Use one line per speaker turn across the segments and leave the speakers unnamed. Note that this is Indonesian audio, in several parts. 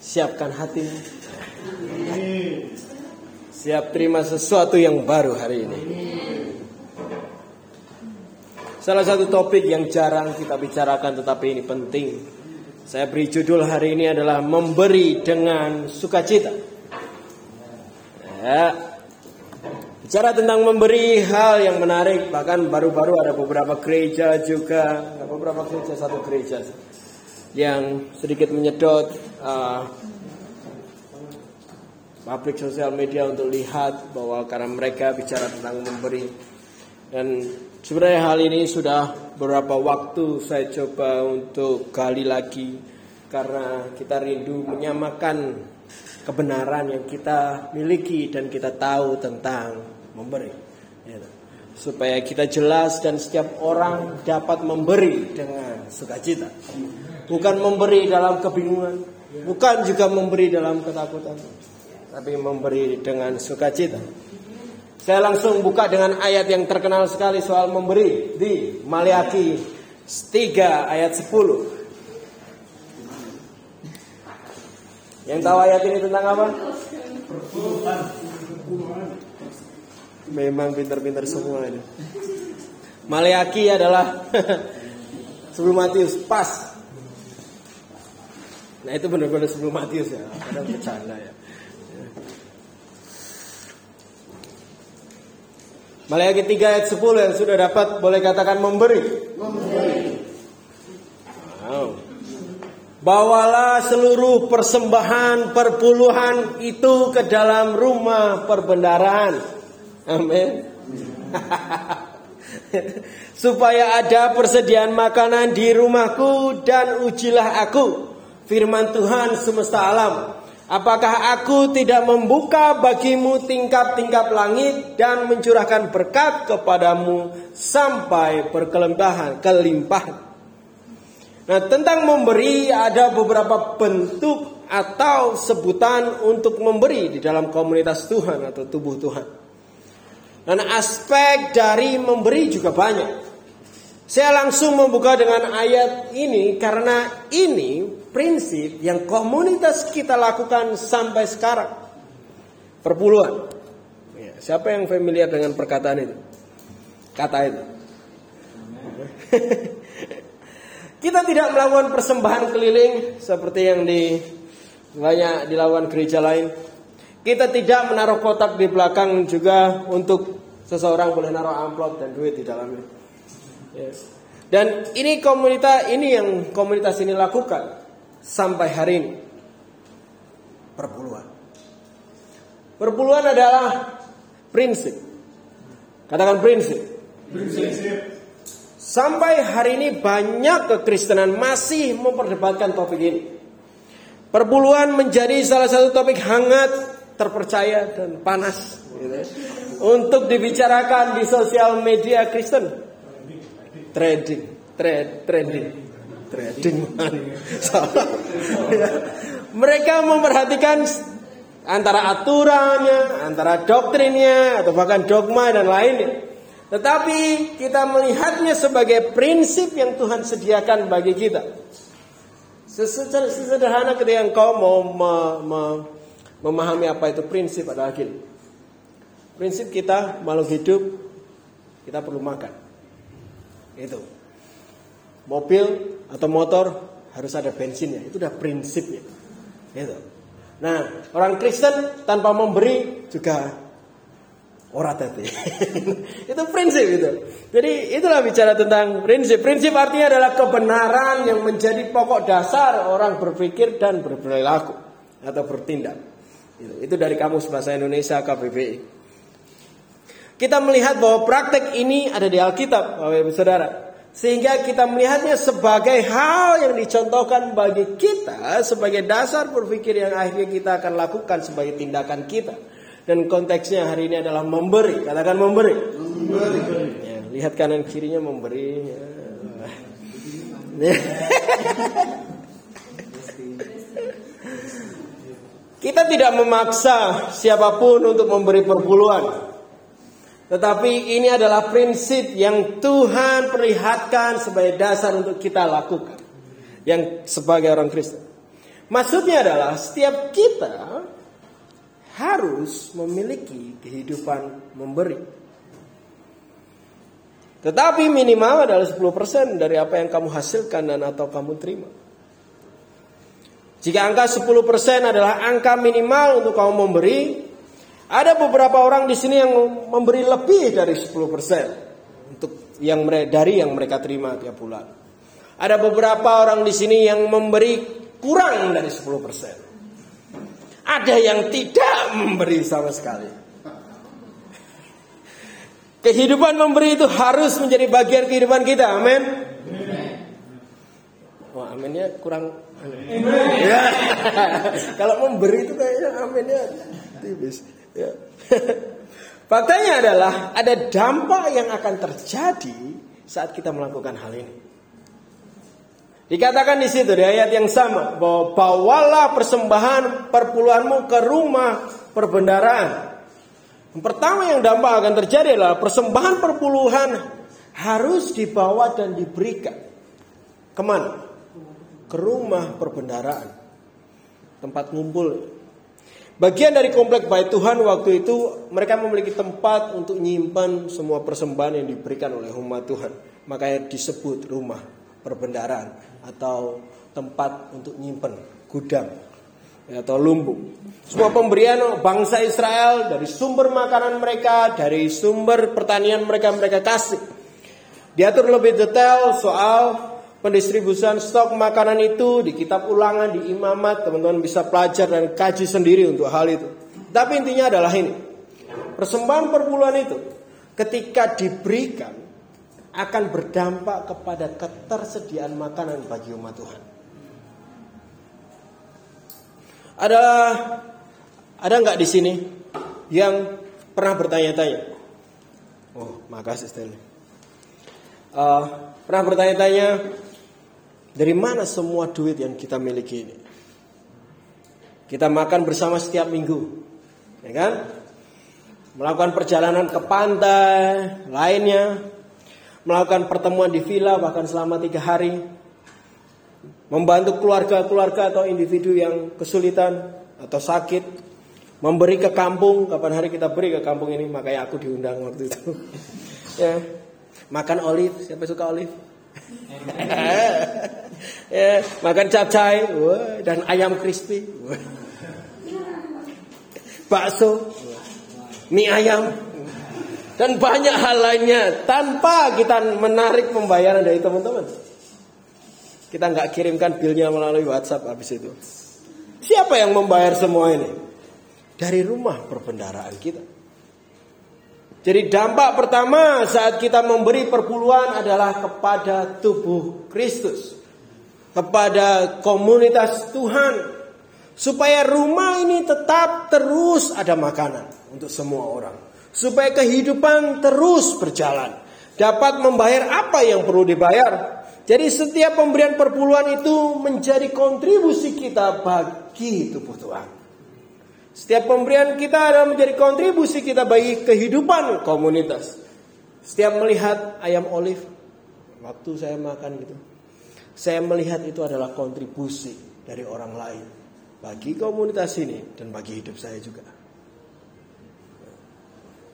Siapkan hatimu. Siap terima sesuatu yang baru hari ini. Salah satu topik yang jarang kita bicarakan tetapi ini penting. Saya beri judul hari ini adalah memberi dengan sukacita. Ya. Bicara tentang memberi hal yang menarik, bahkan baru-baru ada beberapa gereja juga, beberapa gereja satu gereja yang sedikit menyedot uh, publik sosial media untuk lihat bahwa karena mereka bicara tentang memberi dan sebenarnya hal ini sudah beberapa waktu saya coba untuk gali lagi karena kita rindu menyamakan kebenaran yang kita miliki dan kita tahu tentang memberi. Gitu. Supaya kita jelas dan setiap orang dapat memberi dengan sukacita. Bukan memberi dalam kebingungan, bukan juga memberi dalam ketakutan, tapi memberi dengan sukacita. Saya langsung buka dengan ayat yang terkenal sekali soal memberi di Maliaki 3 ayat 10. Yang tahu ayat ini tentang apa? Memang pintar-pintar semua ini. Maleaki adalah sebelum Matius pas. Nah itu benar-benar sebelum Matius ya. Kadang bercanda ya. Maleaki 3 ayat 10 yang sudah dapat boleh katakan memberi. Memberi. Wow. Bawalah seluruh persembahan perpuluhan itu ke dalam rumah perbendaraan Amin. Supaya ada persediaan makanan di rumahku dan ujilah aku. Firman Tuhan semesta alam. Apakah aku tidak membuka bagimu tingkap-tingkap langit dan mencurahkan berkat kepadamu sampai berkelimpahan, kelimpahan. Nah, tentang memberi ada beberapa bentuk atau sebutan untuk memberi di dalam komunitas Tuhan atau tubuh Tuhan. Dan aspek dari memberi juga banyak. Saya langsung membuka dengan ayat ini karena ini prinsip yang komunitas kita lakukan sampai sekarang. Perpuluhan. Ya, siapa yang familiar dengan perkataan itu? Kata itu. kita tidak melakukan persembahan keliling seperti yang di banyak dilakukan gereja lain. Kita tidak menaruh kotak di belakang juga untuk Seseorang boleh naruh amplop dan duit di dalamnya. Yes. Dan ini komunitas ini yang komunitas ini lakukan sampai hari ini. Perpuluhan. Perpuluhan adalah prinsip. Katakan prinsip. Prinsip. Sampai hari ini banyak kekristenan masih memperdebatkan topik ini. Perpuluhan menjadi salah satu topik hangat, terpercaya dan panas. Gitu ya untuk dibicarakan di sosial media Kristen. Trading, trade, trading, trading Mereka memperhatikan antara aturannya, antara doktrinnya, atau bahkan dogma dan lainnya. Tetapi kita melihatnya sebagai prinsip yang Tuhan sediakan bagi kita. Sesederhana ketika engkau mau memahami apa itu prinsip adalah gini. Prinsip kita makhluk hidup kita perlu makan. Itu. Mobil atau motor harus ada bensinnya. Itu udah prinsipnya. Itu. Nah, orang Kristen tanpa memberi juga ora tadi. itu prinsip itu. Jadi itulah bicara tentang prinsip. Prinsip artinya adalah kebenaran yang menjadi pokok dasar orang berpikir dan berperilaku atau bertindak. Itu, itu dari kamus bahasa Indonesia KBBI. Kita melihat bahwa praktek ini ada di Alkitab, Bapak Ibu Saudara. Sehingga kita melihatnya sebagai hal yang dicontohkan bagi kita sebagai dasar berpikir yang akhirnya kita akan lakukan sebagai tindakan kita. Dan konteksnya hari ini adalah memberi. Katakan memberi. Memberi. Ya, lihat kanan kirinya memberi. Ya. kita tidak memaksa siapa pun untuk memberi perpuluhan. Tetapi ini adalah prinsip yang Tuhan perlihatkan sebagai dasar untuk kita lakukan. Yang sebagai orang Kristen. Maksudnya adalah setiap kita harus memiliki kehidupan memberi. Tetapi minimal adalah 10% dari apa yang kamu hasilkan dan atau kamu terima. Jika angka 10% adalah angka minimal untuk kamu memberi, ada beberapa orang di sini yang memberi lebih dari 10% untuk yang dari yang mereka terima tiap bulan. Ada beberapa orang di sini yang memberi kurang dari 10%. Ada yang tidak memberi sama sekali. Kehidupan memberi itu harus menjadi bagian kehidupan kita. Amin. Wah, aminnya kurang. Ya. Kalau memberi itu kayaknya aminnya tipis. Ya. Faktanya adalah ada dampak yang akan terjadi saat kita melakukan hal ini. Dikatakan di situ di ayat yang sama bahwa bawalah persembahan perpuluhanmu ke rumah perbendaraan. Yang pertama yang dampak akan terjadi adalah persembahan perpuluhan harus dibawa dan diberikan ke mana? Ke rumah perbendaraan, tempat ngumpul Bagian dari komplek bait Tuhan waktu itu mereka memiliki tempat untuk nyimpan semua persembahan yang diberikan oleh umat Tuhan. Makanya disebut rumah perbendaraan atau tempat untuk nyimpan gudang atau lumbung. Semua pemberian bangsa Israel dari sumber makanan mereka, dari sumber pertanian mereka mereka kasih. Diatur lebih detail soal pendistribusian stok makanan itu di kitab ulangan, di imamat, teman-teman bisa pelajar dan kaji sendiri untuk hal itu. Tapi intinya adalah ini. Persembahan perpuluhan itu ketika diberikan akan berdampak kepada ketersediaan makanan bagi umat Tuhan. Ada ada nggak di sini yang pernah bertanya-tanya? Oh, makasih Stanley. Uh, pernah bertanya-tanya dari mana semua duit yang kita miliki ini? Kita makan bersama setiap minggu, ya kan? Melakukan perjalanan ke pantai, lainnya, melakukan pertemuan di villa bahkan selama tiga hari, membantu keluarga-keluarga atau individu yang kesulitan atau sakit, memberi ke kampung. Kapan hari kita beri ke kampung ini? Makanya aku diundang waktu itu. ya, makan olive. Siapa suka olive? ya, makan capcay dan ayam crispy. Bakso, mie ayam dan banyak hal lainnya tanpa kita menarik pembayaran dari teman-teman. Kita nggak kirimkan bilnya melalui WhatsApp habis itu. Siapa yang membayar semua ini? Dari rumah perbendaraan kita. Jadi dampak pertama saat kita memberi perpuluhan adalah kepada tubuh Kristus. Kepada komunitas Tuhan. Supaya rumah ini tetap terus ada makanan untuk semua orang. Supaya kehidupan terus berjalan. Dapat membayar apa yang perlu dibayar. Jadi setiap pemberian perpuluhan itu menjadi kontribusi kita bagi tubuh Tuhan. Setiap pemberian kita adalah menjadi kontribusi kita bagi kehidupan komunitas. Setiap melihat ayam olive, waktu saya makan gitu, saya melihat itu adalah kontribusi dari orang lain bagi komunitas ini dan bagi hidup saya juga.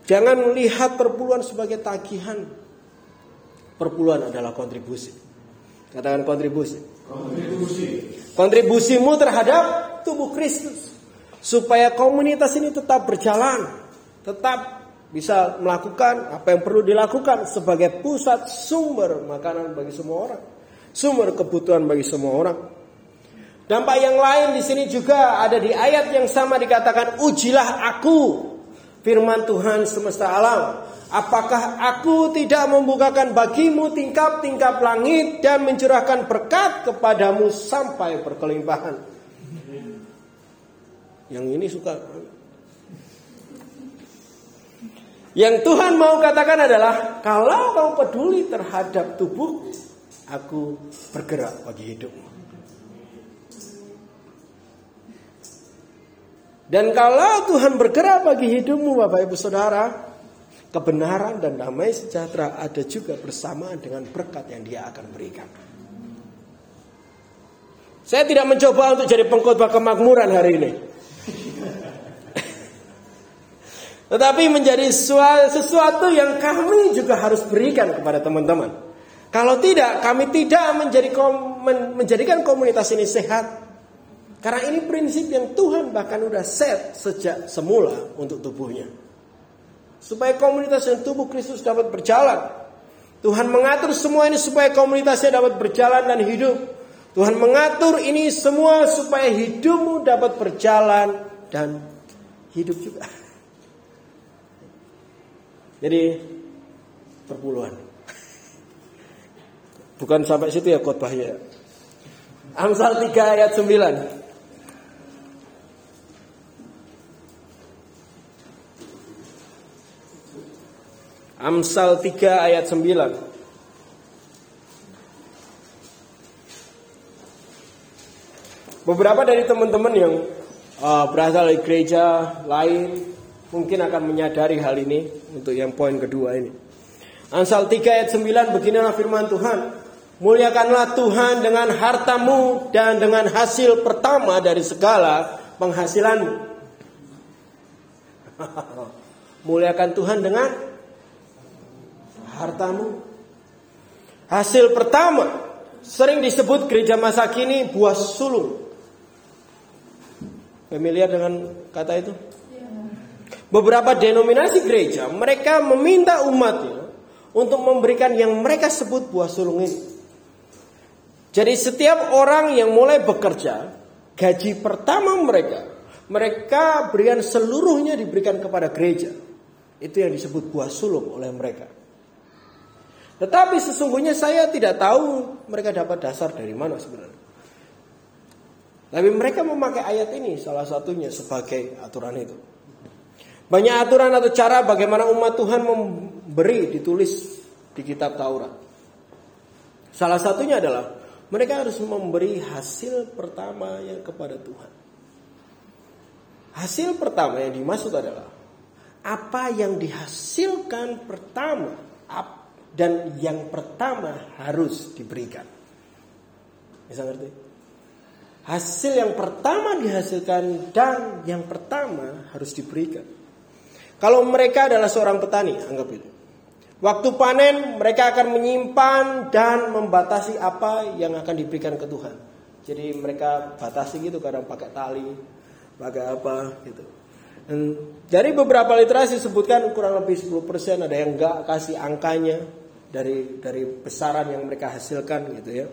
Jangan melihat perpuluhan sebagai tagihan. Perpuluhan adalah kontribusi. Katakan kontribusi. Kontribusi. Kontribusimu terhadap tubuh Kristus supaya komunitas ini tetap berjalan, tetap bisa melakukan apa yang perlu dilakukan sebagai pusat sumber makanan bagi semua orang, sumber kebutuhan bagi semua orang. Dampak yang lain di sini juga ada di ayat yang sama dikatakan ujilah aku firman Tuhan semesta alam. Apakah aku tidak membukakan bagimu tingkap-tingkap langit dan mencurahkan berkat kepadamu sampai berkelimpahan? Yang ini suka. Yang Tuhan mau katakan adalah kalau kau peduli terhadap tubuh, aku bergerak bagi hidupmu. Dan kalau Tuhan bergerak bagi hidupmu Bapak Ibu Saudara, kebenaran dan damai sejahtera ada juga bersamaan dengan berkat yang dia akan berikan. Saya tidak mencoba untuk jadi pengkhotbah kemakmuran hari ini. Tetapi menjadi sesuatu yang kami juga harus berikan kepada teman-teman. Kalau tidak, kami tidak menjadi menjadikan komunitas ini sehat. Karena ini prinsip yang Tuhan bahkan udah set sejak semula untuk tubuhnya. Supaya komunitas yang tubuh Kristus dapat berjalan. Tuhan mengatur semua ini supaya komunitasnya dapat berjalan dan hidup. Tuhan mengatur ini semua supaya hidupmu dapat berjalan dan hidup juga. Jadi perpuluhan. Bukan sampai situ ya khotbahnya. Amsal 3 ayat 9. Amsal 3 ayat 9. Beberapa dari teman-teman yang uh, berasal dari gereja lain mungkin akan menyadari hal ini untuk yang poin kedua ini. Amsal 3 ayat 9 beginilah firman Tuhan. Muliakanlah Tuhan dengan hartamu dan dengan hasil pertama dari segala penghasilanmu. Muliakan Tuhan dengan hartamu. Hasil pertama sering disebut gereja masa kini buah sulung. Familiar dengan kata itu? Beberapa denominasi gereja mereka meminta umatnya untuk memberikan yang mereka sebut buah sulung ini. Jadi setiap orang yang mulai bekerja, gaji pertama mereka, mereka berikan seluruhnya diberikan kepada gereja. Itu yang disebut buah sulung oleh mereka. Tetapi sesungguhnya saya tidak tahu mereka dapat dasar dari mana sebenarnya. Tapi mereka memakai ayat ini salah satunya sebagai aturan itu. Banyak aturan atau cara bagaimana umat Tuhan memberi ditulis di kitab Taurat. Salah satunya adalah mereka harus memberi hasil pertama yang kepada Tuhan. Hasil pertama yang dimaksud adalah apa yang dihasilkan pertama dan yang pertama harus diberikan. Bisa ngerti? Hasil yang pertama dihasilkan dan yang pertama harus diberikan. Kalau mereka adalah seorang petani, anggap itu. Waktu panen mereka akan menyimpan dan membatasi apa yang akan diberikan ke Tuhan. Jadi mereka batasi gitu kadang pakai tali, pakai apa gitu. Dan dari beberapa literasi disebutkan kurang lebih 10% ada yang enggak kasih angkanya dari dari besaran yang mereka hasilkan gitu ya.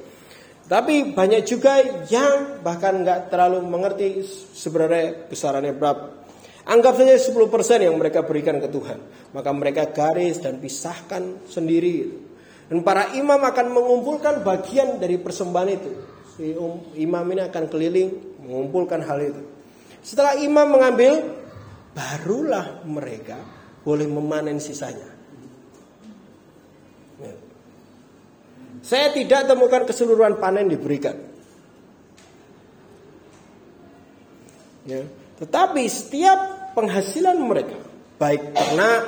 Tapi banyak juga yang bahkan nggak terlalu mengerti sebenarnya besarannya berapa. Anggap saja 10% yang mereka berikan ke Tuhan. Maka mereka garis dan pisahkan sendiri. Dan para imam akan mengumpulkan bagian dari persembahan itu. Si um, imam ini akan keliling mengumpulkan hal itu. Setelah imam mengambil, barulah mereka boleh memanen sisanya. Ya. Saya tidak temukan keseluruhan panen diberikan. Ya. Tetapi setiap penghasilan mereka, baik ternak,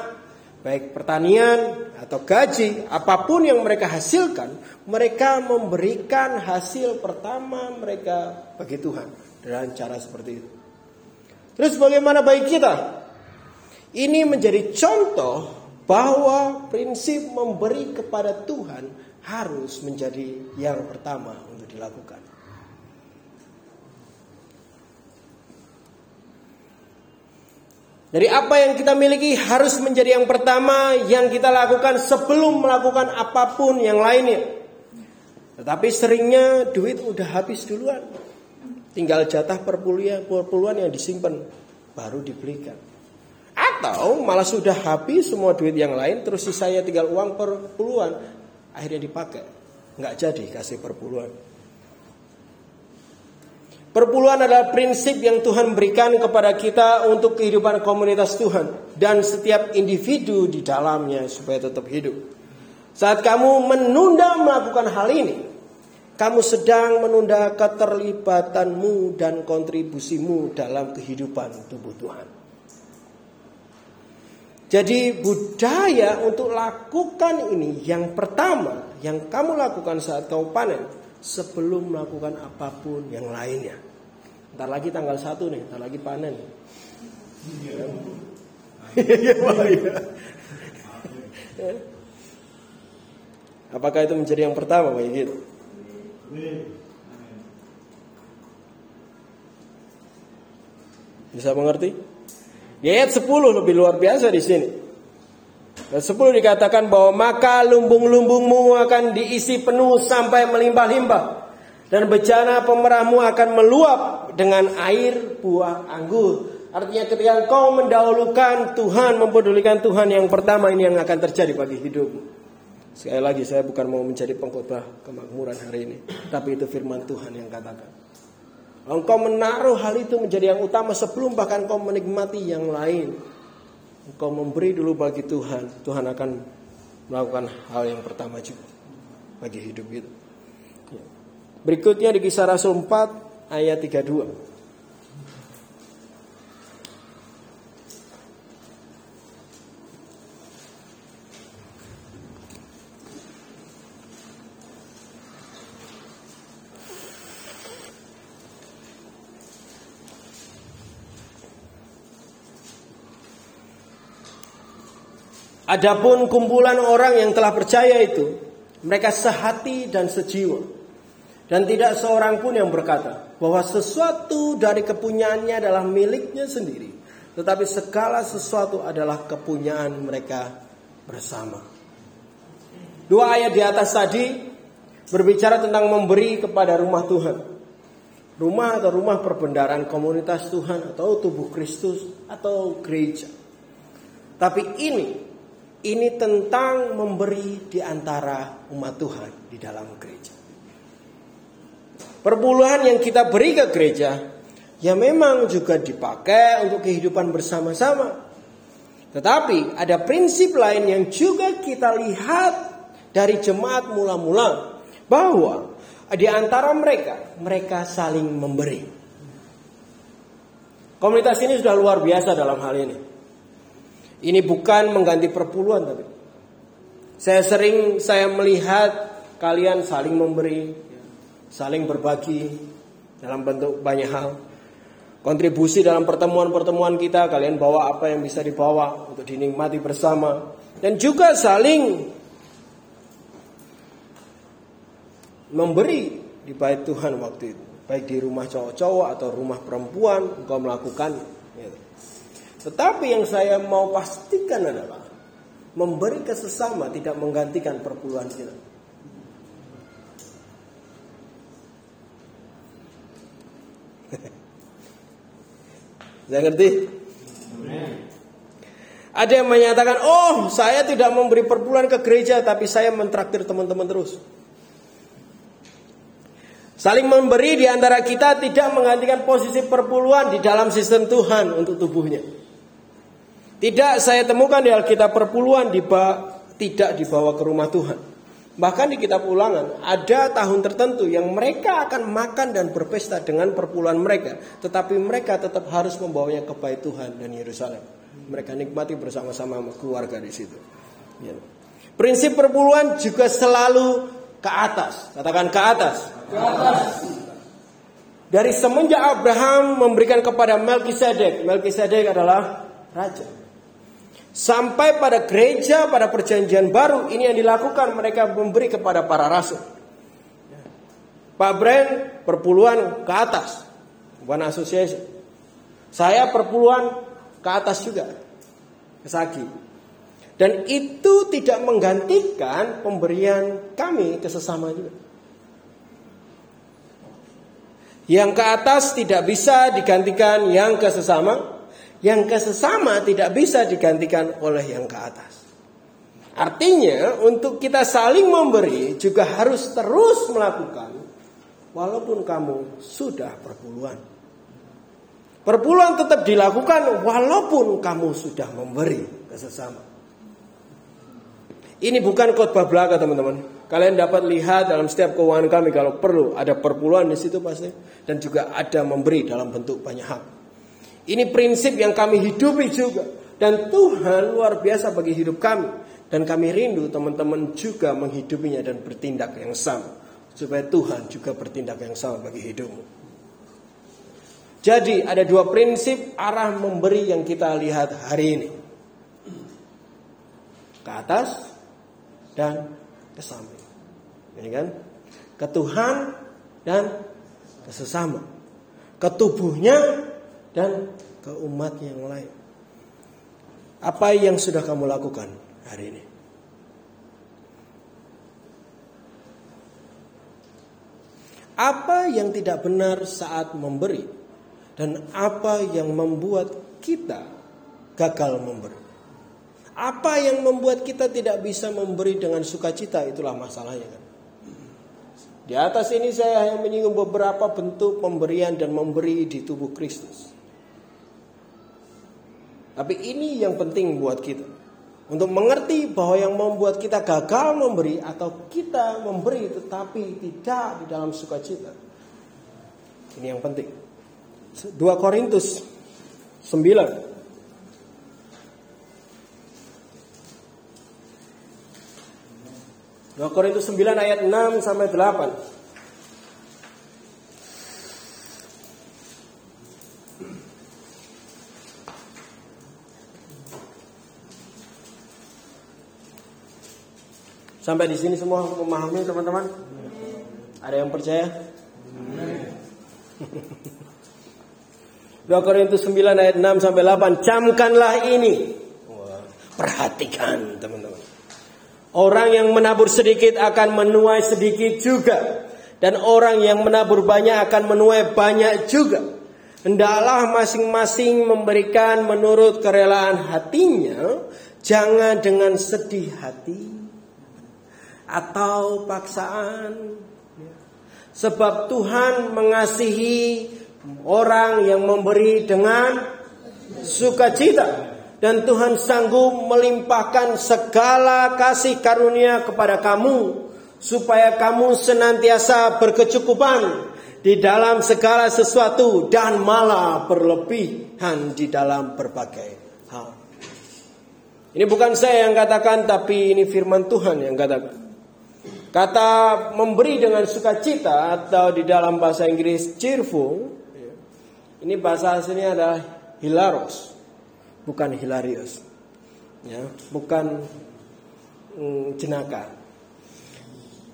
baik pertanian atau gaji, apa pun yang mereka hasilkan, mereka memberikan hasil pertama mereka bagi Tuhan dengan cara seperti itu. Terus bagaimana baik kita? Ini menjadi contoh bahwa prinsip memberi kepada Tuhan harus menjadi yang pertama untuk dilakukan. Dari apa yang kita miliki harus menjadi yang pertama yang kita lakukan sebelum melakukan apa pun yang lainnya. Tetapi seringnya duit udah habis duluan. Tinggal jatah perpuluhan, perpuluhan yang disimpan baru dibelikan. Atau malah sudah habis semua duit yang lain terus sisanya tinggal uang perpuluhan akhirnya dipakai. Nggak jadi kasih perpuluhan. Perpuluhan adalah prinsip yang Tuhan berikan kepada kita untuk kehidupan komunitas Tuhan dan setiap individu di dalamnya supaya tetap hidup. Saat kamu menunda melakukan hal ini, kamu sedang menunda keterlibatanmu dan kontribusimu dalam kehidupan tubuh Tuhan. Jadi budaya untuk lakukan ini yang pertama yang kamu lakukan saat kamu panen sebelum melakukan apa pun yang lainnya. Ntar lagi tanggal satu nih, ntar lagi panen. Iya, iya. Apakah itu menjadi yang pertama Pak gitu? Bisa mengerti? Ayat 10 lebih luar biasa di sini. Ayat 10 dikatakan bahwa maka lumbung-lumbungmu akan diisi penuh sampai melimpah-limpah. Dan bejana pemerahmu akan meluap dengan air buah anggur. Artinya ketika engkau mendahulukan Tuhan, mempedulikan Tuhan yang pertama ini yang akan terjadi bagi hidupmu. Sekali lagi saya bukan mau menjadi pengkhotbah kemakmuran hari ini, tapi itu firman Tuhan yang katakan. Engkau menaruh hal itu menjadi yang utama sebelum bahkan engkau menikmati yang lain. Engkau memberi dulu bagi Tuhan, Tuhan akan melakukan hal yang pertama juga bagi hidup itu. Berikutnya di kisah Rasul 4 ayat 32. Adapun kumpulan orang yang telah percaya itu, mereka sehati dan sejiwa. Dan tidak seorang pun yang berkata bahwa sesuatu dari kepunyaannya adalah miliknya sendiri. Tetapi segala sesuatu adalah kepunyaan mereka bersama. Dua ayat di atas tadi berbicara tentang memberi kepada rumah Tuhan. Rumah atau rumah perbendaraan komunitas Tuhan atau tubuh Kristus atau gereja. Tapi ini ini tentang memberi di antara umat Tuhan di dalam gereja. Perpuluhan yang kita beri ke gereja ya memang juga dipakai untuk kehidupan bersama-sama. Tetapi ada prinsip lain yang juga kita lihat dari jemaat mula-mula bahwa di antara mereka mereka saling memberi. Komunitas ini sudah luar biasa dalam hal ini. Ini bukan mengganti perpuluhan tapi saya sering saya melihat kalian saling memberi, saling berbagi dalam bentuk banyak hal. Kontribusi dalam pertemuan-pertemuan kita, kalian bawa apa yang bisa dibawa untuk dinikmati bersama dan juga saling memberi di bait Tuhan waktu itu, baik di rumah cowok-cowok atau rumah perempuan, engkau melakukan. Tetapi yang saya mau pastikan adalah memberi ke sesama tidak menggantikan perpuluhan kita. Saya ngerti? Ada yang menyatakan, oh saya tidak memberi perpuluhan ke gereja, tapi saya mentraktir teman-teman terus. Saling memberi di antara kita tidak menggantikan posisi perpuluhan di dalam sistem Tuhan untuk tubuhnya. Tidak saya temukan di Alkitab perpuluhan diba, tidak dibawa ke rumah Tuhan. Bahkan di kitab ulangan ada tahun tertentu yang mereka akan makan dan berpesta dengan perpuluhan mereka. Tetapi mereka tetap harus membawanya ke bait Tuhan dan Yerusalem. Mereka nikmati bersama-sama keluarga di situ. Ya. Prinsip perpuluhan juga selalu ke atas. Katakan ke atas. Ke atas. Dari semenjak Abraham memberikan kepada Melkisedek, Melkisedek adalah raja. Sampai pada gereja, pada perjanjian baru, ini yang dilakukan mereka memberi kepada para rasul. Pak Brand perpuluhan ke atas, bukan asosiasi. Saya perpuluhan ke atas juga, ke Sagi. Dan itu tidak menggantikan pemberian kami ke sesama juga. Yang ke atas tidak bisa digantikan yang ke sesama, yang ke sesama tidak bisa digantikan oleh yang ke atas. Artinya untuk kita saling memberi juga harus terus melakukan walaupun kamu sudah perpuluhan. Perpuluhan tetap dilakukan walaupun kamu sudah memberi ke sesama. Ini bukan khotbah belaka teman-teman. Kalian dapat lihat dalam setiap keuangan kami kalau perlu ada perpuluhan di situ pasti dan juga ada memberi dalam bentuk banyak hal. Ini prinsip yang kami hidupi juga. Dan Tuhan luar biasa bagi hidup kami. Dan kami rindu teman-teman juga menghidupinya dan bertindak yang sama. supaya Tuhan juga bertindak yang sama bagi hidupmu. Jadi ada dua prinsip arah memberi yang kita lihat hari ini. Ke atas dan ke samping. Ini kan? Ke Tuhan dan ke sesama. Ke tubuhnya dan ke umat yang lain. Apa yang sudah kamu lakukan hari ini? Apa yang tidak benar saat memberi? dan apa yang membuat kita gagal memberi. Apa yang membuat kita tidak bisa memberi dengan sukacita itulah masalahnya kan. Di atas ini saya hanya menyinggung beberapa bentuk pemberian dan memberi di tubuh Kristus. Tapi ini yang penting buat kita. Untuk mengerti bahwa yang membuat kita gagal memberi atau kita memberi tetapi tidak di dalam sukacita. Ini yang penting. 2 Korintus 9 2 Korintus 9 ayat 6 sampai 8 Sampai di sini semua memahami teman-teman? Ada yang percaya? 2 Korintus 9 ayat 6 sampai 8. Camkanlah ini. perhatikan teman-teman. Orang yang menabur sedikit akan menuai sedikit juga. Dan orang yang menabur banyak akan menuai banyak juga. Hendaklah masing-masing memberikan menurut kerelaan hatinya. Jangan dengan sedih hati. Atau paksaan. Sebab Tuhan mengasihi orang yang memberi dengan sukacita dan Tuhan sanggup melimpahkan segala kasih karunia kepada kamu supaya kamu senantiasa berkecukupan di dalam segala sesuatu dan malah berlebihan di dalam berbagai hal. Ini bukan saya yang katakan tapi ini firman Tuhan yang katakan. Kata memberi dengan sukacita atau di dalam bahasa Inggris cheerful ini bahasa aslinya adalah hilaros, bukan hilarious. Ya, bukan mm, jenaka.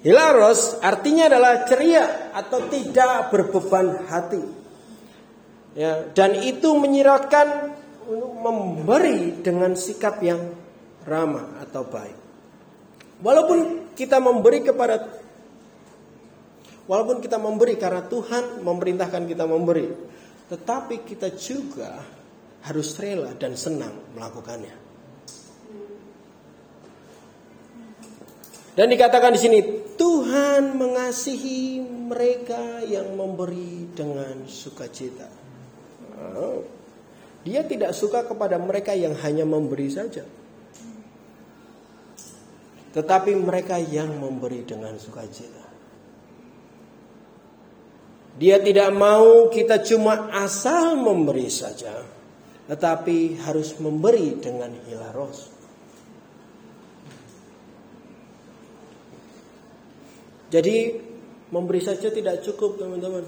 Hilaros artinya adalah ceria atau tidak berbeban hati. Ya, dan itu menyiratkan memberi dengan sikap yang ramah atau baik. Walaupun kita memberi kepada walaupun kita memberi karena Tuhan memerintahkan kita memberi, tetapi kita juga harus rela dan senang melakukannya. Dan dikatakan di sini Tuhan mengasihi mereka yang memberi dengan sukacita. Dia tidak suka kepada mereka yang hanya memberi saja. Tetapi mereka yang memberi dengan sukacita. Dia tidak mau kita cuma asal memberi saja, tetapi harus memberi dengan hilaros. Jadi memberi saja tidak cukup teman-teman.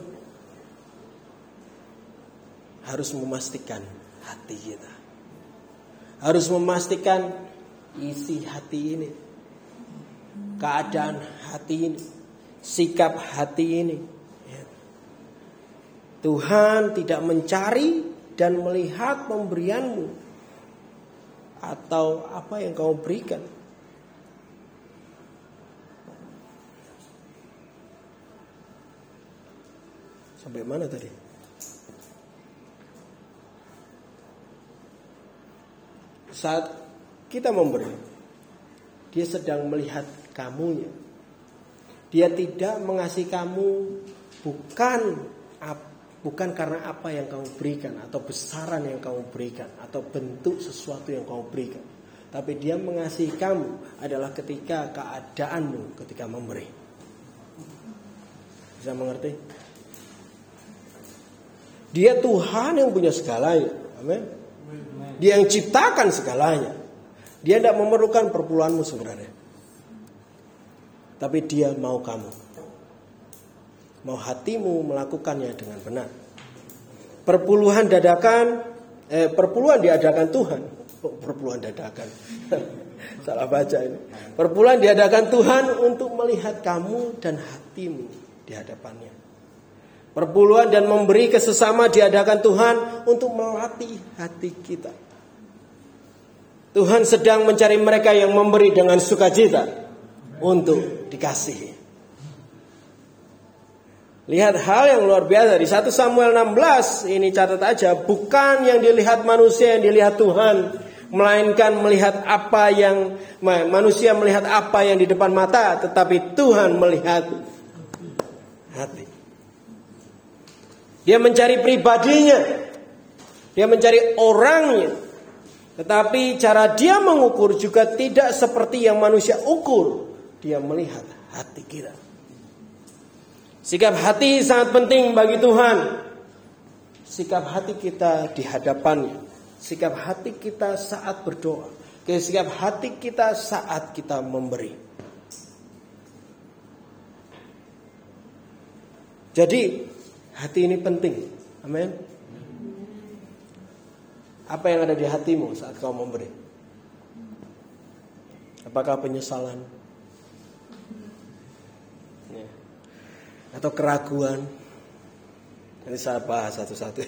Harus memastikan hati kita. Harus memastikan isi hati ini. Keadaan hati ini. Sikap hati ini Tuhan tidak mencari dan melihat pemberianmu atau apa yang kau berikan. Sampai mana tadi? Saat kita memberi, dia sedang melihat kamunya. Dia tidak mengasihi kamu bukan Bukan karena apa yang kamu berikan atau besaran yang kamu berikan atau bentuk sesuatu yang kamu berikan. Tapi dia mengasihi kamu adalah ketika keadaanmu ketika memberi. Bisa mengerti? Dia Tuhan yang punya segalanya. Amin. Dia yang ciptakan segalanya. Dia tidak memerlukan perpuluhanmu sebenarnya. Tapi dia mau kamu. mau hatimu melakukannya dengan benar. Perpuluhan dadakan, eh, perpuluhan diadakan Tuhan. Oh, perpuluhan dadakan. Salah baca ini. Perpuluhan diadakan Tuhan untuk melihat kamu dan hatimu di hadapannya. Perpuluhan dan memberi kesesama diadakan Tuhan untuk melatih hati kita. Tuhan sedang mencari mereka yang memberi dengan sukacita untuk dikasihi. Lihat hal yang luar biasa di 1 Samuel 16 ini catat aja bukan yang dilihat manusia yang dilihat Tuhan melainkan melihat apa yang manusia melihat apa yang di depan mata tetapi Tuhan melihat hati. Dia mencari pribadinya. Dia mencari orangnya. Tetapi cara dia mengukur juga tidak seperti yang manusia ukur. Dia melihat hati kita. Sikap hati sangat penting bagi Tuhan. Sikap hati kita di hadapannya. Sikap hati kita saat berdoa. Sikap hati kita saat kita memberi. Jadi hati ini penting. Amin. Apa yang ada di hatimu saat kau memberi? Apakah penyesalan? Atau keraguan. Ini bahas satu-satu.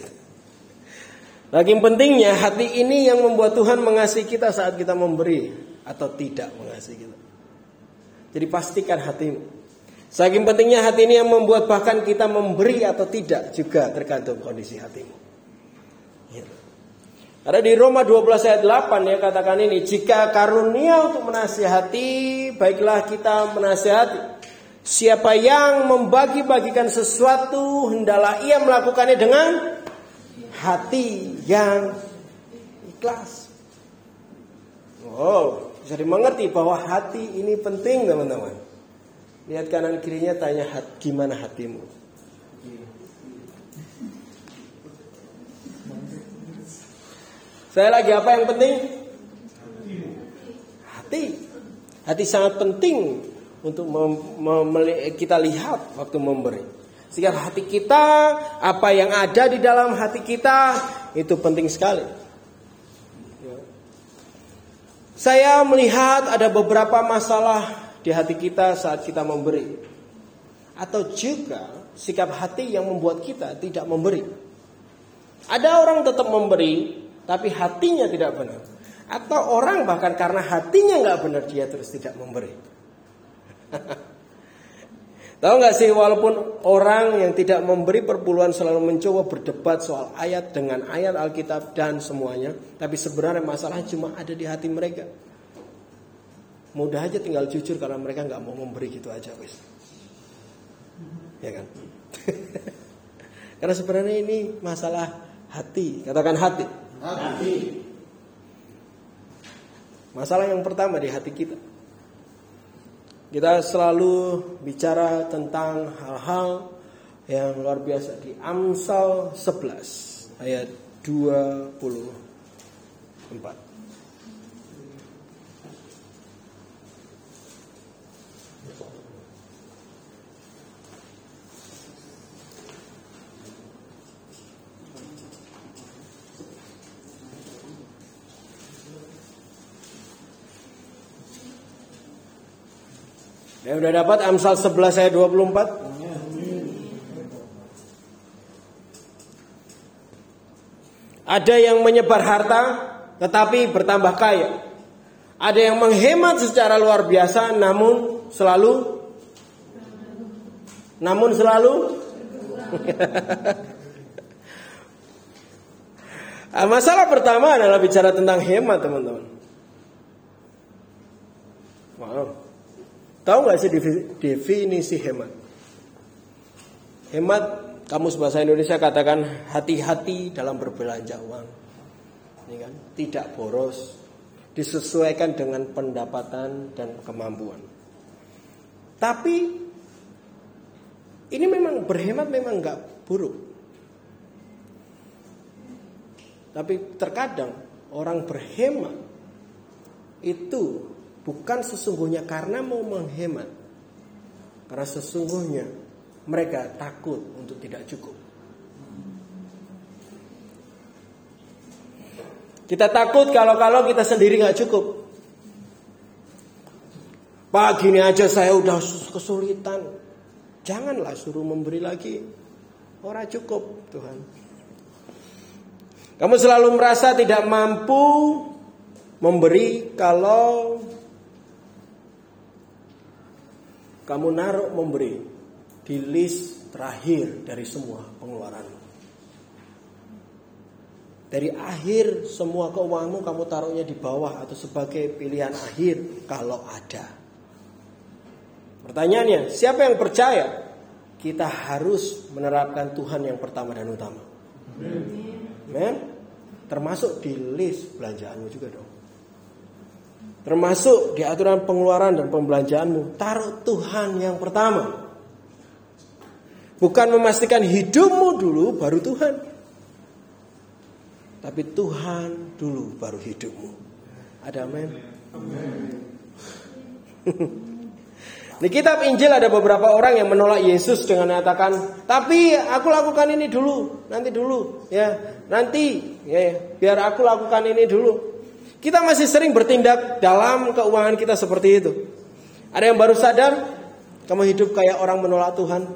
Lagi pentingnya hati ini yang membuat Tuhan mengasihi kita saat kita memberi atau tidak mengasihi kita. Jadi pastikan hatimu. Saking pentingnya hati ini yang membuat bahkan kita memberi atau tidak juga tergantung kondisi hatimu. Ya. Ada di Roma 12 ayat 8 ya katakan ini jika karunia untuk menasihati baiklah kita menasihati Siapa yang membagi-bagikan sesuatu hendaklah ia melakukannya dengan hati yang ikhlas. Oh, bisa dimengerti bahwa hati ini penting teman-teman. Lihat kanan kirinya tanya hat, gimana hatimu. Saya lagi apa yang penting? Hati. Hati sangat penting untuk kita lihat waktu memberi. Sehingga hati kita, apa yang ada di dalam hati kita itu penting sekali. Ya. Saya melihat ada beberapa masalah di hati kita saat kita memberi. Atau juga sikap hati yang membuat kita tidak memberi. Ada orang tetap memberi, tapi hatinya tidak benar. Atau orang bahkan karena hatinya nggak benar dia terus tidak memberi. Tahu nggak sih walaupun orang yang tidak memberi perpuluhan selalu mencoba berdebat soal ayat dengan ayat Alkitab dan semuanya, tapi sebenarnya masalah cuma ada di hati mereka. Mudah aja tinggal jujur karena mereka nggak mau memberi gitu aja, wis. Ya kan? karena sebenarnya ini masalah hati, katakan hati. Hati. Masalah yang pertama di hati kita. Kita selalu bicara tentang hal-hal yang luar biasa di Amsal 11 ayat 24. Ya udah dapat Amsal 11 ayat 24. Ada yang menyebar harta tetapi bertambah kaya. Ada yang menghemat secara luar biasa namun selalu namun selalu Masalah pertama adalah bicara tentang hemat teman-teman. Wow. Tahu nggak sih definisi hemat? Hemat kamus bahasa Indonesia katakan hati-hati dalam berbelanja uang. Ini kan tidak boros, disesuaikan dengan pendapatan dan kemampuan. Tapi ini memang berhemat memang nggak buruk. Tapi terkadang orang berhemat itu Bukan sesungguhnya karena mau menghemat. Karena sesungguhnya mereka takut untuk tidak cukup. Kita takut kalau-kalau kita sendiri nggak cukup. Pak gini aja saya udah kesulitan. Janganlah suruh memberi lagi. Orang cukup Tuhan. Kamu selalu merasa tidak mampu memberi kalau kamu naruh memberi di list terakhir dari semua pengeluaran. Dari akhir semua keuanganmu kamu taruhnya di bawah atau sebagai pilihan akhir kalau ada. Pertanyaannya, siapa yang percaya kita harus menerapkan Tuhan yang pertama dan utama? Amen. Termasuk di list belanjaanmu juga dong. Termasuk di aturan pengeluaran dan pembelanjaanmu. Taruh Tuhan yang pertama. Bukan memastikan hidupmu dulu baru Tuhan. Tapi Tuhan dulu baru hidupmu. Ada amin? Di kitab Injil ada beberapa orang yang menolak Yesus dengan mengatakan, "Tapi aku lakukan ini dulu, nanti dulu, ya, nanti, ya, biar aku lakukan ini dulu." Kita masih sering bertindak dalam keuangan kita seperti itu. Ada yang baru sadar, kamu hidup kayak orang menolak Tuhan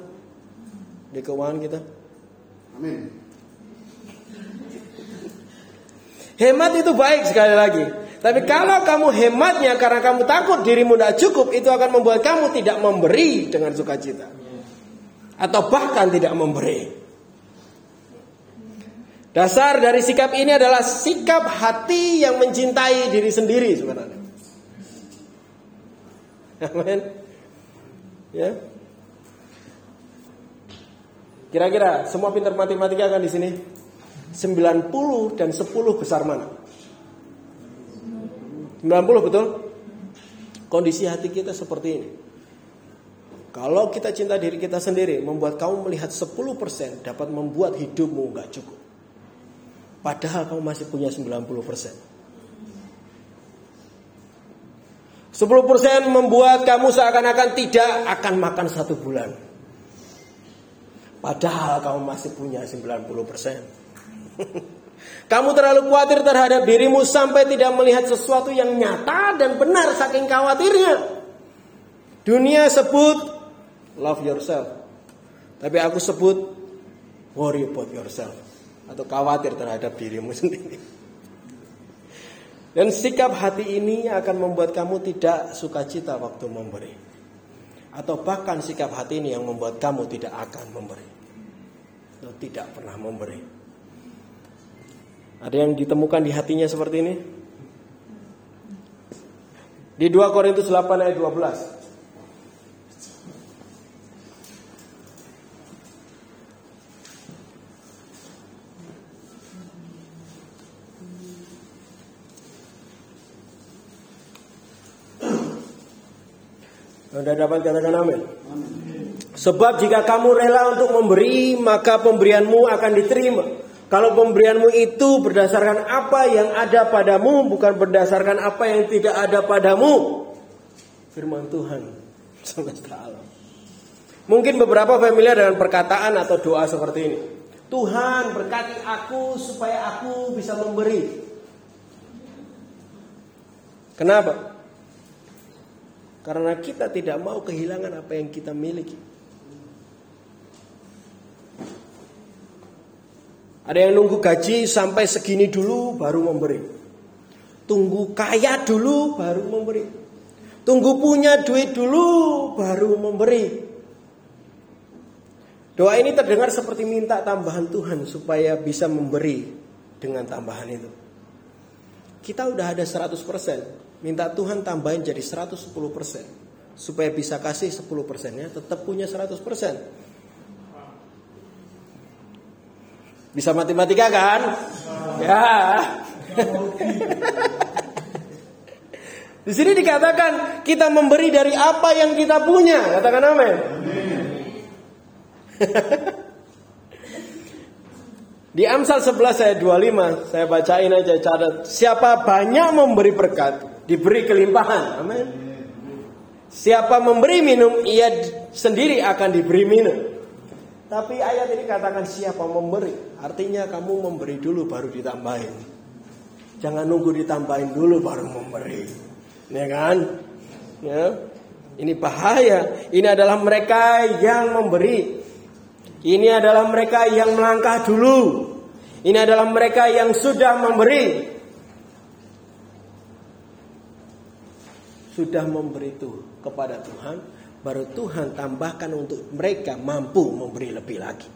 di keuangan kita. Amin. Hemat itu baik sekali lagi. Tapi kalau kamu hematnya karena kamu takut dirimu tidak cukup, itu akan membuat kamu tidak memberi dengan sukacita. Atau bahkan tidak memberi. Dasar dari sikap ini adalah sikap hati yang mencintai diri sendiri sebenarnya. Amin. Ya. Kira-kira semua pintar matematika kan di sini? 90 dan 10 besar mana? 90 betul? Kondisi hati kita seperti ini. Kalau kita cinta diri kita sendiri, membuat kamu melihat 10% dapat membuat hidupmu nggak cukup. Padahal kamu masih punya 90%. 10% membuat kamu seakan-akan tidak akan makan satu bulan. Padahal kamu masih punya 90%. Kamu terlalu khawatir terhadap dirimu sampai tidak melihat sesuatu yang nyata dan benar saking khawatirnya. Dunia sebut love yourself. Tapi aku sebut worry about yourself. Atau khawatir terhadap dirimu sendiri. Dan sikap hati ini akan membuat kamu tidak sukacita waktu memberi. Atau bahkan sikap hati ini yang membuat kamu tidak akan memberi. Atau tidak pernah memberi. Ada yang ditemukan di hatinya seperti ini? Di 2 Korintus 8 ayat 12. Anda dapat katakan amin. Sebab jika kamu rela untuk memberi, maka pemberianmu akan diterima. Kalau pemberianmu itu berdasarkan apa yang ada padamu, bukan berdasarkan apa yang tidak ada padamu. Firman Tuhan semesta alam. Mungkin beberapa familiar dengan perkataan atau doa seperti ini. Tuhan berkati aku supaya aku bisa memberi. Kenapa? Karena kita tidak mau kehilangan apa yang kita miliki. Ada yang nunggu gaji sampai segini dulu baru memberi. Tunggu kaya dulu baru memberi. Tunggu punya duit dulu baru memberi. Doa ini terdengar seperti minta tambahan Tuhan supaya bisa memberi dengan tambahan itu. Kita udah ada 100%, minta Tuhan tambahin jadi 110% supaya bisa kasih 10% ya, tetap punya 100%. Bisa matematika kan? Ya. Di sini dikatakan kita memberi dari apa yang kita punya. Katakan amin. Di Amsal 11 ayat 25 saya bacain aja catat. Siapa banyak memberi berkat, diberi kelimpahan. Amin. Siapa memberi minum, ia sendiri akan diberi minum. Tapi ayat ini katakan siapa memberi. Artinya kamu memberi dulu baru ditambahin. Jangan nunggu ditambahin dulu baru memberi. Ya kan? Ya. Ini bahaya. Ini adalah mereka yang memberi. Ini adalah mereka yang melangkah dulu. Ini adalah mereka yang sudah memberi. Sudah memberi itu kepada Tuhan baru Tuhan tambahkan untuk mereka mampu memberi lebih lagi.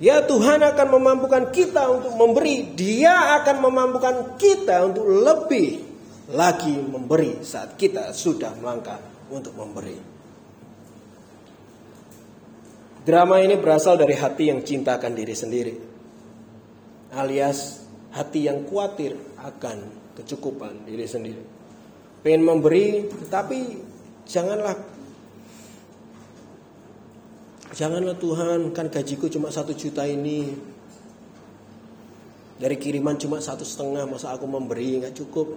Ya Tuhan akan memampukan kita untuk memberi, Dia akan memampukan kita untuk lebih lagi memberi saat kita sudah melangkah untuk memberi. Drama ini berasal dari hati yang cintakan diri sendiri, alias hati yang khawatir akan kecukupan diri sendiri. Pengen memberi tapi janganlah. Janganlah Tuhan kan gajiku cuma satu juta ini. Dari kiriman cuma satu setengah masa aku memberi? Nggak cukup.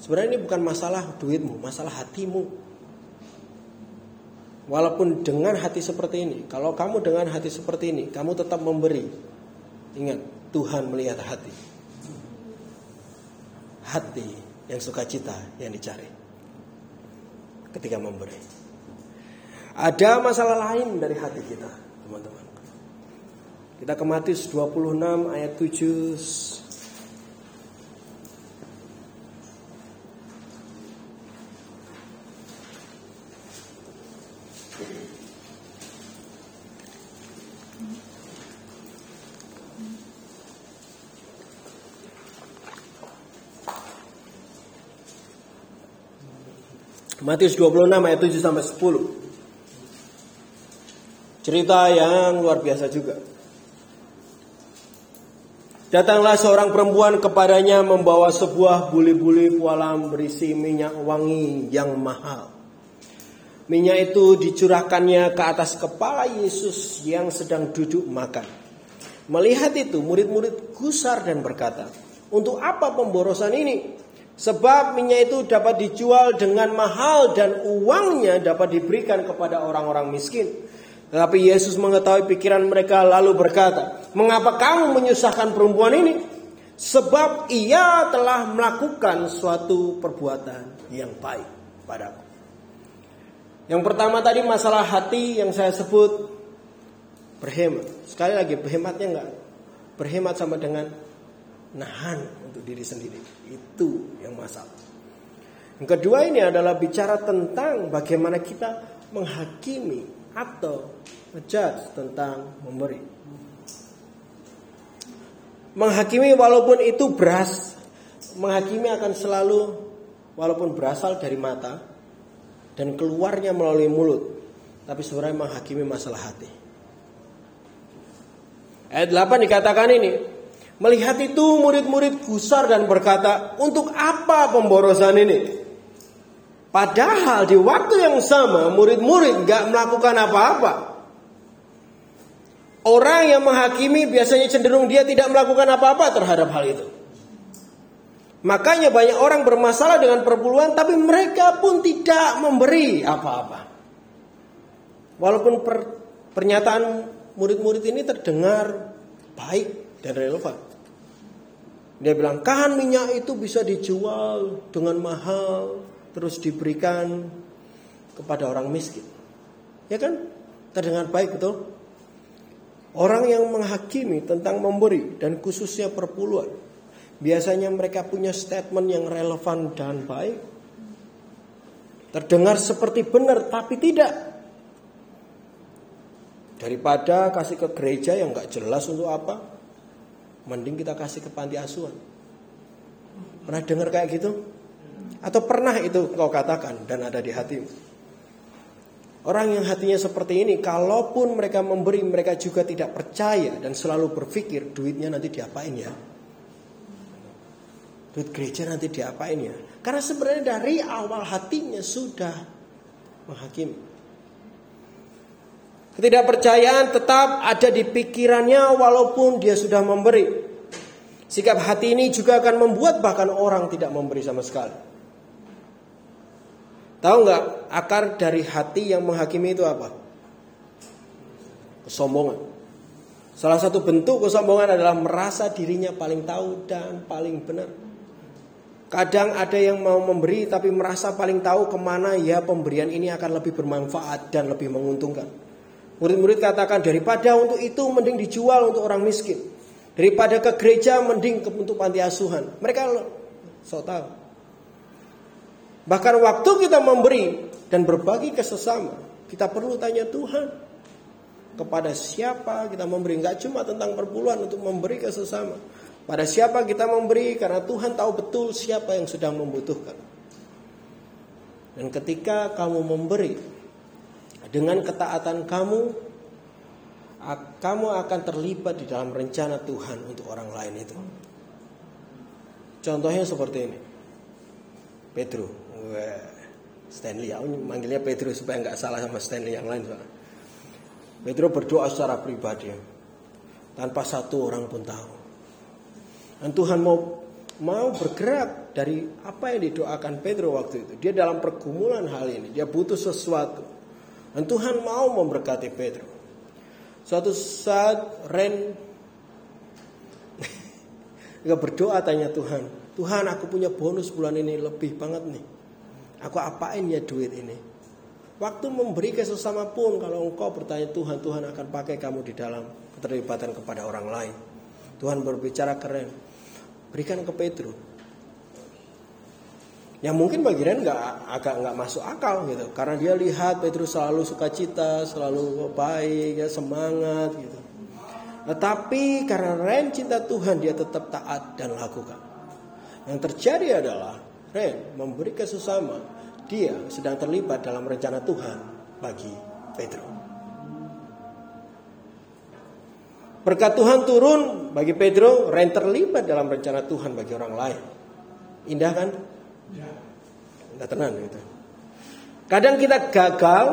Sebenarnya ini bukan masalah duitmu masalah hatimu. Walaupun dengan hati seperti ini kalau kamu dengan hati seperti ini kamu tetap memberi. Ingat Tuhan melihat hati hati yang sukacita yang dicari ketika memberi. Ada masalah lain dari hati kita, teman-teman. Kita ke Matius 26 ayat 7 Matius 26 ayat 7 sampai 10. Cerita yang luar biasa juga. Datanglah seorang perempuan kepadanya membawa sebuah buli-buli pualam berisi minyak wangi yang mahal. Minyak itu dicurahkannya ke atas kepala Yesus yang sedang duduk makan. Melihat itu, murid-murid gusar dan berkata, "Untuk apa pemborosan ini? Sebab minyak itu dapat dijual dengan mahal dan uangnya dapat diberikan kepada orang-orang miskin. Tetapi Yesus mengetahui pikiran mereka lalu berkata, "Mengapa kamu menyusahkan perempuan ini? Sebab ia telah melakukan suatu perbuatan yang baik padaku." Yang pertama tadi masalah hati yang saya sebut berhemat. Sekali lagi berhematnya enggak berhemat sama dengan nahan untuk diri sendiri. Itu yang masalah. Yang kedua ini adalah bicara tentang bagaimana kita menghakimi atau ngejudge tentang memberi. Menghakimi walaupun itu beras, menghakimi akan selalu walaupun berasal dari mata dan keluarnya melalui mulut, tapi sebenarnya menghakimi masalah hati. Ayat 8 dikatakan ini, Melihat itu murid-murid gusar dan berkata, untuk apa pemborosan ini? Padahal di waktu yang sama murid-murid gak melakukan apa-apa. Orang yang menghakimi biasanya cenderung dia tidak melakukan apa-apa terhadap hal itu. Makanya banyak orang bermasalah dengan perpuluhan tapi mereka pun tidak memberi apa-apa. Walaupun per, pernyataan murid-murid ini terdengar baik dan relevan. Dia bilang kan minyak itu bisa dijual dengan mahal terus diberikan kepada orang miskin. Ya kan? Terdengar baik betul? Orang yang menghakimi tentang memberi dan khususnya perpuluhan biasanya mereka punya statement yang relevan dan baik. Terdengar seperti benar tapi tidak. Daripada kasih ke gereja yang nggak jelas untuk apa, Mending kita kasih ke panti asuhan. Pernah dengar kayak gitu? Atau pernah itu kau katakan dan ada di hatimu? Orang yang hatinya seperti ini, kalaupun mereka memberi, mereka juga tidak percaya dan selalu berpikir duitnya nanti diapain ya? Duit gereja nanti diapain ya? Karena sebenarnya dari awal hatinya sudah menghakimi. Ketidakpercayaan tetap ada di pikirannya walaupun dia sudah memberi. Sikap hati ini juga akan membuat bahkan orang tidak memberi sama sekali. Tahu nggak akar dari hati yang menghakimi itu apa? kesombongan. Salah satu bentuk kesombongan adalah merasa dirinya paling tahu dan paling benar. Kadang ada yang mau memberi tapi merasa paling tahu ke mana ya pemberian ini akan lebih bermanfaat dan lebih menguntungkan. Murid-murid katakan daripada untuk itu mending dijual untuk orang miskin. Daripada ke gereja mending ke untuk panti asuhan. Mereka so tahu. Bahkan waktu kita memberi dan berbagi ke sesama, kita perlu tanya Tuhan kepada siapa kita memberi. Enggak cuma tentang perpuluhan untuk memberi ke sesama. Pada siapa kita memberi karena Tuhan tahu betul siapa yang sedang membutuhkan. Dan ketika kamu memberi dengan ketaatan kamu kamu akan terlibat di dalam rencana Tuhan untuk orang lain itu. Contohnya seperti ini. Pedro. Stanley, aku manggilnya Pedro supaya nggak salah sama Stanley yang lain. Pedro berdoa secara pribadi. Tanpa satu orang pun tahu. Dan Tuhan mau mau bergerak dari apa yang didoakan Pedro waktu itu. Dia dalam pergumulan hal ini, dia butuh sesuatu. Dan Tuhan mau memberkati Pedro. Suatu saat Ren Gak berdoa tanya Tuhan Tuhan aku punya bonus bulan ini lebih banget nih Aku apain ya duit ini Waktu memberi ke sesama pun Kalau engkau bertanya Tuhan Tuhan akan pakai kamu di dalam keterlibatan kepada orang lain Tuhan berbicara keren berikan ke Petrus. Yang mungkin bagian nggak agak nggak masuk akal gitu, karena dia lihat Petrus selalu sukacita, selalu baik, ya semangat gitu. Tetapi karena Ren cinta Tuhan dia tetap taat dan lakukan. Yang terjadi adalah Ren memberi ke sesama, dia sedang terlibat dalam rencana Tuhan bagi Petrus. Berkat Tuhan turun bagi Pedro, Ren terlibat dalam rencana Tuhan bagi orang lain. Indah kan? Tenang gitu. Kadang kita gagal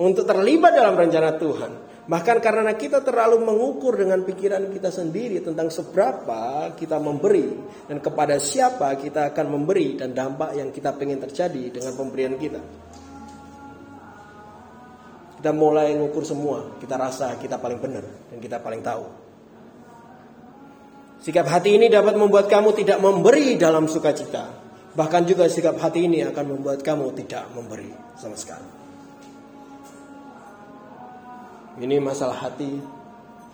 untuk terlibat dalam rencana Tuhan. Bahkan karena kita terlalu mengukur dengan pikiran kita sendiri tentang seberapa kita memberi dan kepada siapa kita akan memberi dan dampak yang kita ingin terjadi dengan pemberian kita. Kita mulai mengukur semua, kita rasa kita paling benar dan kita paling tahu. Sikap hati ini dapat membuat kamu tidak memberi dalam sukacita. Bahkan juga sikap hati ini akan membuat kamu tidak memberi sama sekali. Ini masalah hati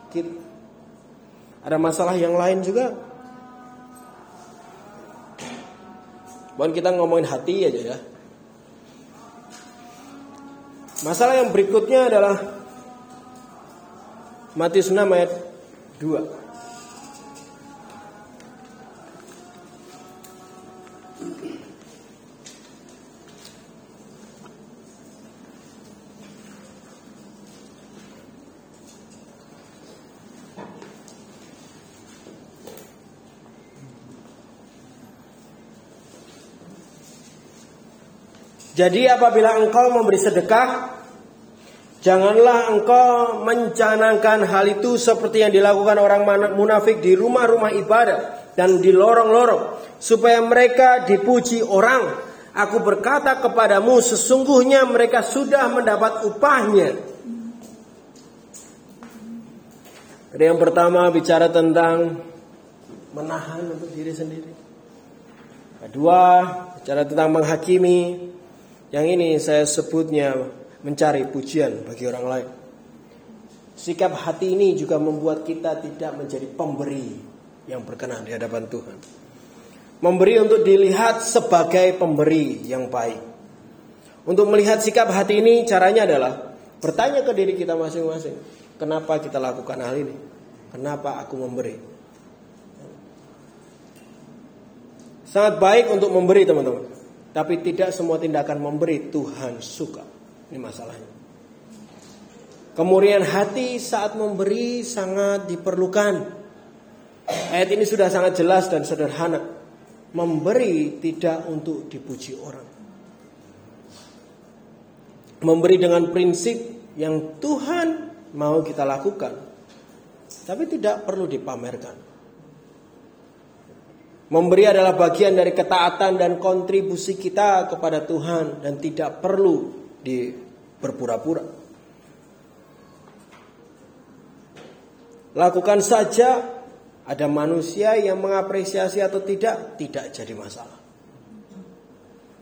kita. Ada masalah yang lain juga. Bukan kita ngomongin hati aja ya. Masalah yang berikutnya adalah Matius 6 ayat 2. Jadi apabila engkau memberi sedekah, janganlah engkau mencanangkan hal itu seperti yang dilakukan orang munafik di rumah-rumah ibadah dan di lorong-lorong, supaya mereka dipuji orang. Aku berkata kepadamu, sesungguhnya mereka sudah mendapat upahnya. Ada yang pertama bicara tentang menahan untuk diri sendiri. Kedua, bicara tentang menghakimi. Yang ini saya sebutnya mencari pujian bagi orang lain. Sikap hati ini juga membuat kita tidak menjadi pemberi yang berkenan di hadapan Tuhan. Memberi untuk dilihat sebagai pemberi yang baik. Untuk melihat sikap hati ini caranya adalah bertanya ke diri kita masing-masing. Kenapa kita lakukan hal ini? Kenapa aku memberi? Sangat baik untuk memberi teman-teman. Tapi tidak semua tindakan memberi Tuhan suka. Ini masalahnya. Kemurian hati saat memberi sangat diperlukan. Ayat ini sudah sangat jelas dan sederhana. Memberi tidak untuk dipuji orang. Memberi dengan prinsip yang Tuhan mau kita lakukan. Tapi tidak perlu dipamerkan. Memberi adalah bagian dari ketaatan dan kontribusi kita kepada Tuhan dan tidak perlu di berpura-pura. lakukan saja. Ada manusia yang mengapresiasi atau tidak, tidak jadi masalah.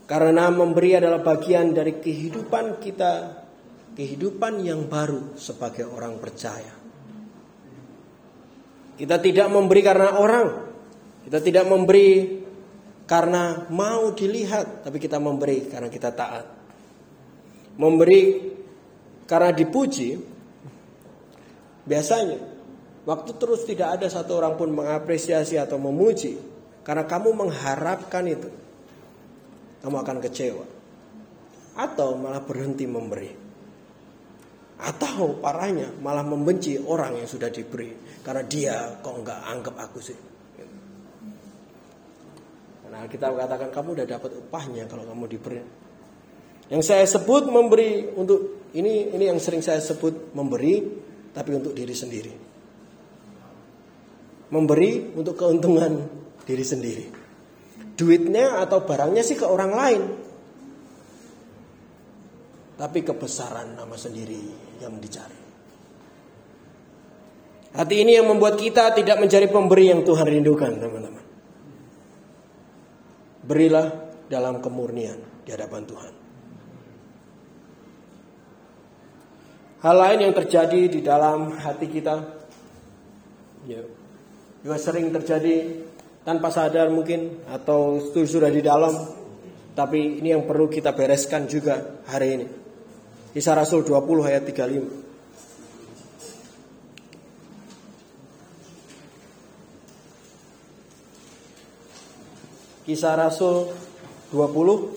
Karena memberi adalah bagian dari kehidupan kita, kehidupan yang baru sebagai orang percaya. Kita tidak memberi karena orang, kita tidak memberi karena mau dilihat, tapi kita memberi karena kita taat. Memberi karena dipuji, biasanya waktu terus tidak ada satu orang pun mengapresiasi atau memuji, karena kamu mengharapkan itu, kamu akan kecewa, atau malah berhenti memberi. Atau parahnya malah membenci orang yang sudah diberi karena dia kok nggak anggap aku sih. Nah kita katakan kamu udah dapat upahnya kalau kamu diberi. Yang saya sebut memberi untuk ini ini yang sering saya sebut memberi tapi untuk diri sendiri. Memberi untuk keuntungan diri sendiri. Duitnya atau barangnya sih ke orang lain. Tapi kebesaran nama sendiri yang dicari. Hati ini yang membuat kita tidak mencari pemberi yang Tuhan rindukan, teman-teman. Berilah dalam kemurnian di hadapan Tuhan. Hal lain yang terjadi di dalam hati kita, ya, juga sering terjadi tanpa sadar mungkin atau sudah di dalam, tapi ini yang perlu kita bereskan juga hari ini. Kisah Rasul 20 ayat 35. Kisah Rasul 20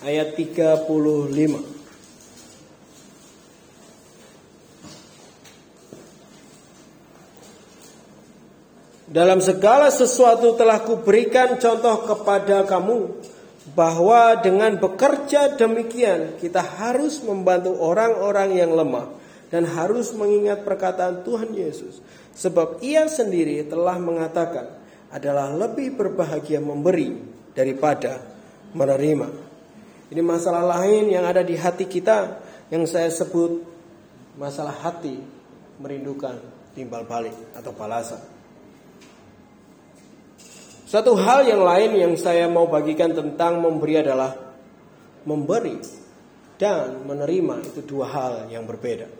ayat 35. Dalam segala sesuatu telah kuberikan contoh kepada kamu bahwa dengan bekerja demikian kita harus membantu orang-orang yang lemah dan harus mengingat perkataan Tuhan Yesus sebab ia sendiri telah mengatakan adalah lebih berbahagia memberi daripada menerima. Ini masalah lain yang ada di hati kita yang saya sebut masalah hati merindukan timbal balik atau balasan. Satu hal yang lain yang saya mau bagikan tentang memberi adalah memberi dan menerima itu dua hal yang berbeda.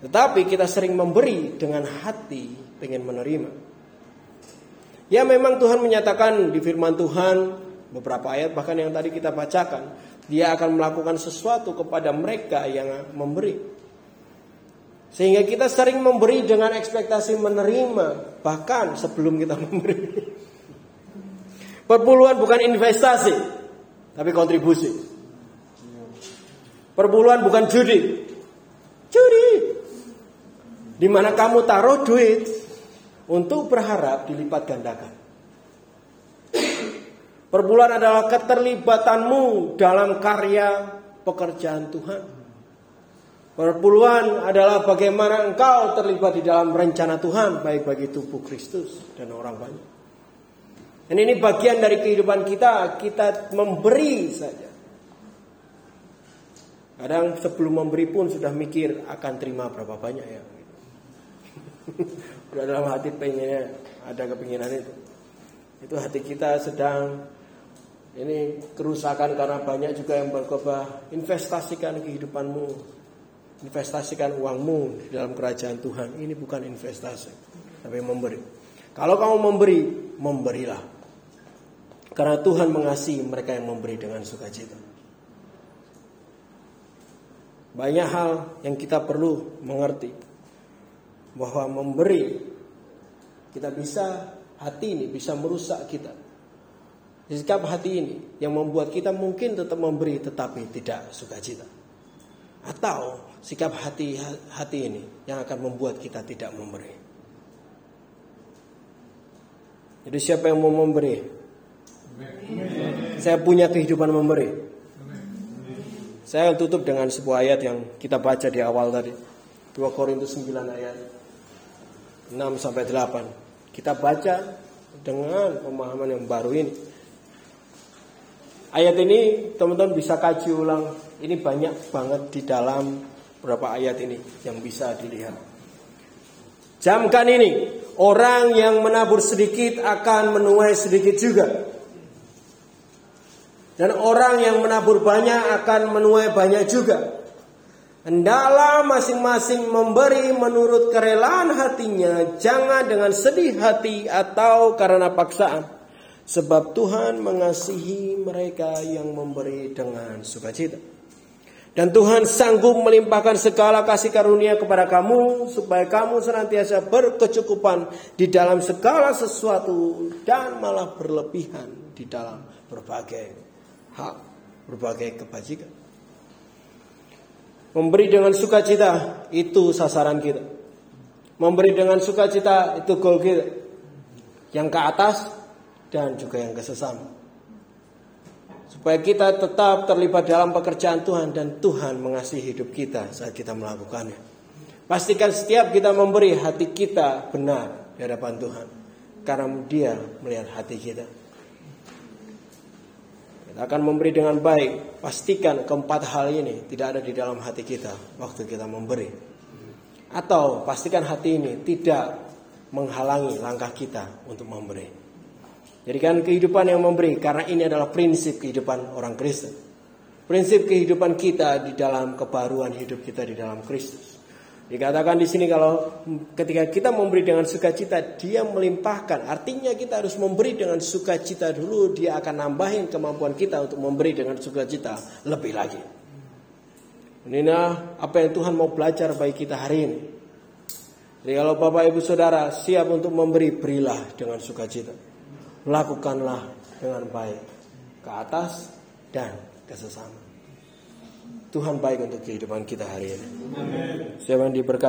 Tetapi kita sering memberi dengan hati pengen menerima. Ya memang Tuhan menyatakan di firman Tuhan beberapa ayat bahkan yang tadi kita bacakan, dia akan melakukan sesuatu kepada mereka yang memberi. Sehingga kita sering memberi dengan ekspektasi menerima bahkan sebelum kita memberi. Perpuluhan bukan investasi, tapi kontribusi. Perpuluhan bukan judi. Judi. Di mana kamu taruh duit untuk berharap dilipat gandakan. Perpuluhan adalah keterlibatanmu dalam karya pekerjaan Tuhan. Perpuluhan adalah bagaimana engkau terlibat di dalam rencana Tuhan baik bagi tubuh Kristus dan orang banyak. Dan ini bagian dari kehidupan kita, kita memberi saja. Kadang sebelum memberi pun sudah mikir akan terima berapa banyak ya. Udah dalam hati pengennya ada kepinginan itu. Itu hati kita sedang ini kerusakan karena banyak juga yang berkobah investasikan kehidupanmu investasikan uangmu di dalam kerajaan Tuhan. Ini bukan investasi, tapi memberi. Kalau kamu memberi, memberilah. Karena Tuhan mengasihi mereka yang memberi dengan sukacita. Banyak hal yang kita perlu mengerti bahwa memberi kita bisa hati ini bisa merusak kita. Sikap hati ini yang membuat kita mungkin tetap memberi tetapi tidak sukacita. Atau sikap hati hati ini yang akan membuat kita tidak memberi. Jadi siapa yang mau memberi? Saya punya kehidupan memberi. Saya tutup dengan sebuah ayat yang kita baca di awal tadi. 2 Korintus 9 ayat 6 sampai 8. Kita baca dengan pemahaman yang baru ini. Ayat ini teman-teman bisa kaji ulang Ini banyak banget di dalam beberapa ayat ini yang bisa dilihat. Jamkan ini, orang yang menabur sedikit akan menuai sedikit juga. Dan orang yang menabur banyak akan menuai banyak juga. Hendaklah masing-masing memberi menurut kerelaan hatinya, jangan dengan sedih hati atau karena paksaan. Sebab Tuhan mengasihi mereka yang memberi dengan sukacita. Dan Tuhan sanggup melimpahkan segala kasih karunia kepada kamu supaya kamu senantiasa berkecukupan di dalam segala sesuatu dan malah berlebihan di dalam berbagai hal, berbagai kebajikan. Memberi dengan sukacita itu sasaran kita. Memberi dengan sukacita itu goal kita. Yang ke atas dan juga yang ke sesama supaya kita tetap terlibat dalam pekerjaan Tuhan dan Tuhan mengasihi hidup kita saat kita melakukannya. Pastikan setiap kita memberi hati kita benar di hadapan Tuhan karena Dia melihat hati kita. Kita akan memberi dengan baik. Pastikan keempat hal ini tidak ada di dalam hati kita waktu kita memberi. Atau pastikan hati ini tidak menghalangi langkah kita untuk memberi. Jadikan kehidupan yang memberi karena ini adalah prinsip kehidupan orang Kristen. Prinsip kehidupan kita di dalam kebaruan hidup kita di dalam Kristus. Dikatakan di sini kalau ketika kita memberi dengan sukacita, dia melimpahkan. Artinya kita harus memberi dengan sukacita dulu, dia akan nambahin kemampuan kita untuk memberi dengan sukacita lebih lagi. Inilah apa yang Tuhan mau belajar bagi kita hari ini. Jadi kalau Bapak Ibu Saudara siap untuk memberi, berilah dengan sukacita lakukanlah dengan baik ke atas dan ke sesama. Tuhan baik untuk kehidupan kita hari ini. Siapa yang diberkati